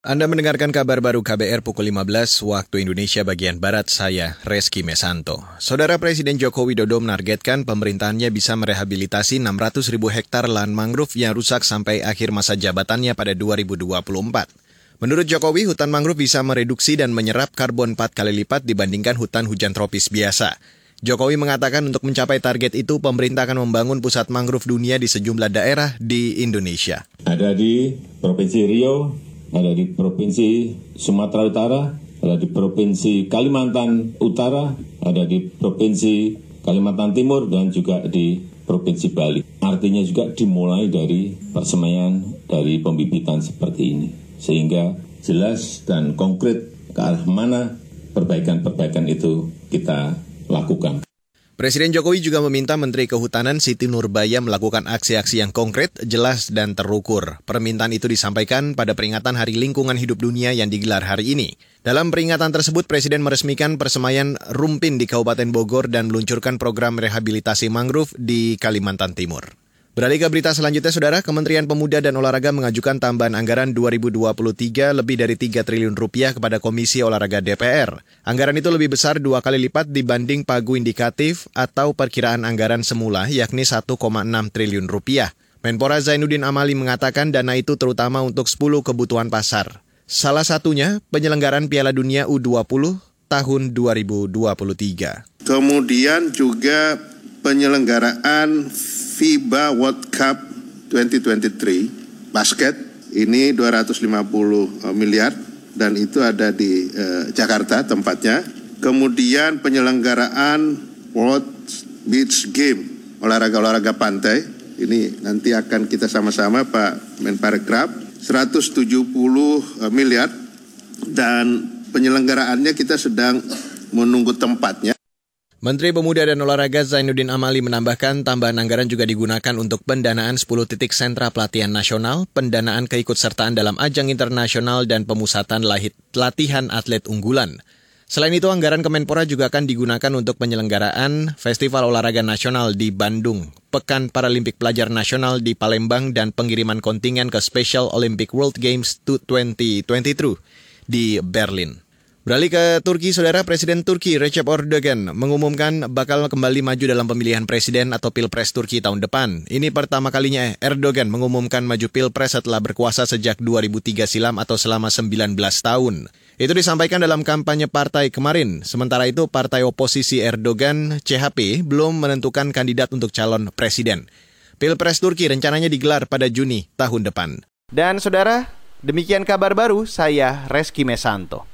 Anda mendengarkan kabar baru KBR pukul 15 waktu Indonesia bagian Barat, saya Reski Mesanto. Saudara Presiden Joko Widodo menargetkan pemerintahannya bisa merehabilitasi 600 ribu hektar lahan mangrove yang rusak sampai akhir masa jabatannya pada 2024. Menurut Jokowi, hutan mangrove bisa mereduksi dan menyerap karbon 4 kali lipat dibandingkan hutan hujan tropis biasa. Jokowi mengatakan untuk mencapai target itu, pemerintah akan membangun pusat mangrove dunia di sejumlah daerah di Indonesia. Ada di Provinsi Riau, ada di Provinsi Sumatera Utara, ada di Provinsi Kalimantan Utara, ada di Provinsi Kalimantan Timur, dan juga di Provinsi Bali. Artinya juga dimulai dari persemaian dari pembibitan seperti ini. Sehingga jelas dan konkret ke arah mana perbaikan-perbaikan itu kita lakukan. Presiden Jokowi juga meminta Menteri Kehutanan Siti Nurbaya melakukan aksi-aksi yang konkret, jelas, dan terukur. Permintaan itu disampaikan pada peringatan Hari Lingkungan Hidup Dunia yang digelar hari ini. Dalam peringatan tersebut, Presiden meresmikan persemaian Rumpin di Kabupaten Bogor dan meluncurkan program rehabilitasi mangrove di Kalimantan Timur. Beralih ke berita selanjutnya, Saudara, Kementerian Pemuda dan Olahraga mengajukan tambahan anggaran 2023 lebih dari 3 triliun rupiah kepada Komisi Olahraga DPR. Anggaran itu lebih besar dua kali lipat dibanding pagu indikatif atau perkiraan anggaran semula, yakni 1,6 triliun rupiah. Menpora Zainuddin Amali mengatakan dana itu terutama untuk 10 kebutuhan pasar. Salah satunya penyelenggaraan Piala Dunia U20 tahun 2023. Kemudian juga penyelenggaraan FIBA World Cup 2023 basket ini 250 eh, miliar dan itu ada di uh, Jakarta tempatnya. Kemudian penyelenggaraan World Beach Game olahraga-olahraga pantai ini nanti akan kita sama-sama Pak Menparekraf 170 eh, miliar dan penyelenggaraannya kita sedang menunggu tempatnya. Menteri Pemuda dan Olahraga Zainuddin Amali menambahkan tambahan anggaran juga digunakan untuk pendanaan 10 titik sentra pelatihan nasional, pendanaan keikutsertaan dalam ajang internasional, dan pemusatan latihan atlet unggulan. Selain itu, anggaran Kemenpora juga akan digunakan untuk penyelenggaraan Festival Olahraga Nasional di Bandung, Pekan Paralimpik Pelajar Nasional di Palembang, dan pengiriman kontingen ke Special Olympic World Games 2023 di Berlin. Beralih ke Turki, Saudara Presiden Turki Recep Erdogan mengumumkan bakal kembali maju dalam pemilihan presiden atau pilpres Turki tahun depan. Ini pertama kalinya Erdogan mengumumkan maju pilpres setelah berkuasa sejak 2003 silam atau selama 19 tahun. Itu disampaikan dalam kampanye partai kemarin. Sementara itu, partai oposisi Erdogan, CHP, belum menentukan kandidat untuk calon presiden. Pilpres Turki rencananya digelar pada Juni tahun depan. Dan saudara, demikian kabar baru saya Reski Mesanto.